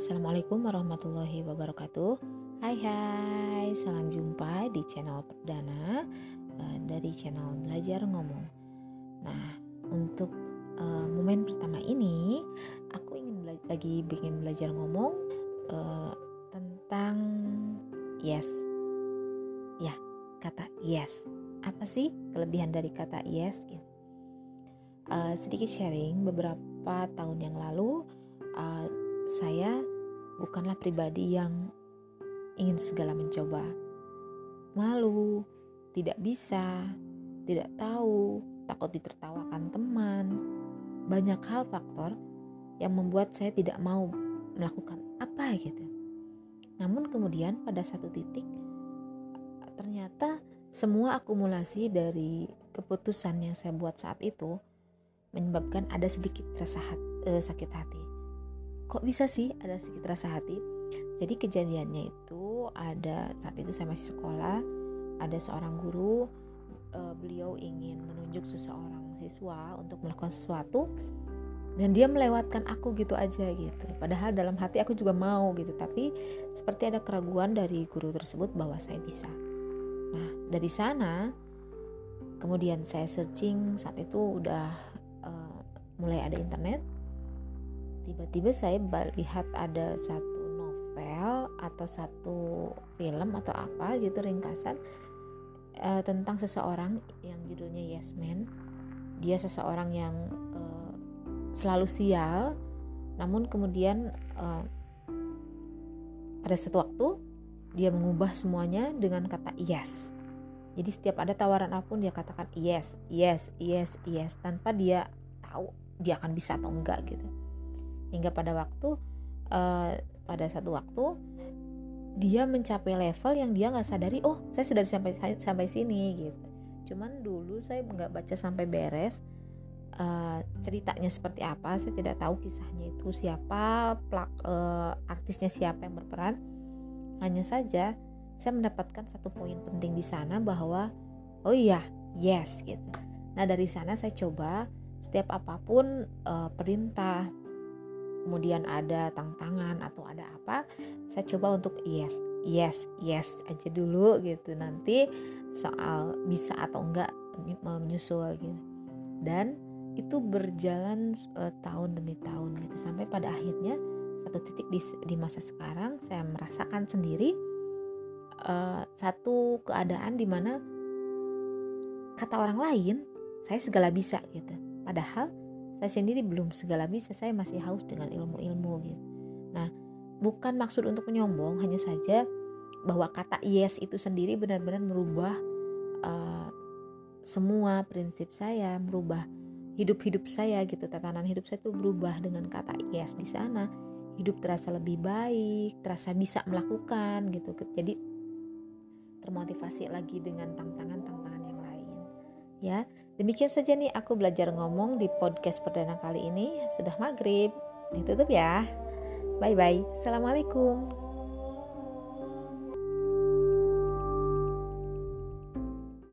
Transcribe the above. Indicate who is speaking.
Speaker 1: Assalamualaikum warahmatullahi wabarakatuh. Hai hai, salam jumpa di channel perdana uh, dari channel Belajar Ngomong. Nah, untuk uh, momen pertama ini Aku ingin lagi bikin belajar ngomong uh, tentang yes. Ya, kata yes. Apa sih kelebihan dari kata yes? Uh, sedikit sharing. Beberapa tahun yang lalu uh, saya bukanlah pribadi yang ingin segala mencoba. Malu, tidak bisa, tidak tahu, takut ditertawakan teman. Banyak hal faktor yang membuat saya tidak mau melakukan apa gitu. Namun kemudian pada satu titik ternyata semua akumulasi dari keputusan yang saya buat saat itu menyebabkan ada sedikit rasa hati, eh, sakit hati kok bisa sih ada sedikit rasa hati? Jadi kejadiannya itu ada saat itu saya masih sekolah ada seorang guru uh, beliau ingin menunjuk seseorang siswa untuk melakukan sesuatu dan dia melewatkan aku gitu aja gitu. Padahal dalam hati aku juga mau gitu tapi seperti ada keraguan dari guru tersebut bahwa saya bisa. Nah dari sana kemudian saya searching saat itu udah uh, mulai ada internet tiba-tiba saya lihat ada satu novel atau satu film atau apa gitu ringkasan uh, tentang seseorang yang judulnya Yes dia seseorang yang uh, selalu sial namun kemudian uh, pada satu waktu dia mengubah semuanya dengan kata yes. Jadi setiap ada tawaran apa pun dia katakan yes yes yes yes tanpa dia tahu dia akan bisa atau enggak gitu hingga pada waktu uh, pada satu waktu dia mencapai level yang dia nggak sadari oh saya sudah sampai sampai sini gitu. Cuman dulu saya nggak baca sampai beres uh, ceritanya seperti apa saya tidak tahu kisahnya itu siapa plak uh, artisnya siapa yang berperan. Hanya saja saya mendapatkan satu poin penting di sana bahwa oh iya yes gitu. Nah dari sana saya coba setiap apa pun uh, perintah kemudian ada tantangan atau ada apa saya coba untuk yes yes yes aja dulu gitu nanti soal bisa atau enggak menyusul gitu. Dan itu berjalan uh, tahun demi tahun gitu sampai pada akhirnya satu titik di, di masa sekarang saya merasakan sendiri uh, satu keadaan di mana kata orang lain saya segala bisa gitu. Padahal saya sendiri belum segala bisa saya masih haus dengan ilmu-ilmu gitu. Nah bukan maksud untuk menyombong hanya saja bahwa kata yes itu sendiri benar-benar merubah uh, semua prinsip saya merubah hidup-hidup saya gitu. Tatanan hidup saya itu berubah dengan kata yes di sana. Hidup terasa lebih baik terasa bisa melakukan gitu. Jadi termotivasi lagi dengan tantangan-tantangan ya Demikian saja nih aku belajar ngomong di podcast perdana kali ini. Sudah maghrib. Ditutup ya. Bye bye. Assalamualaikum.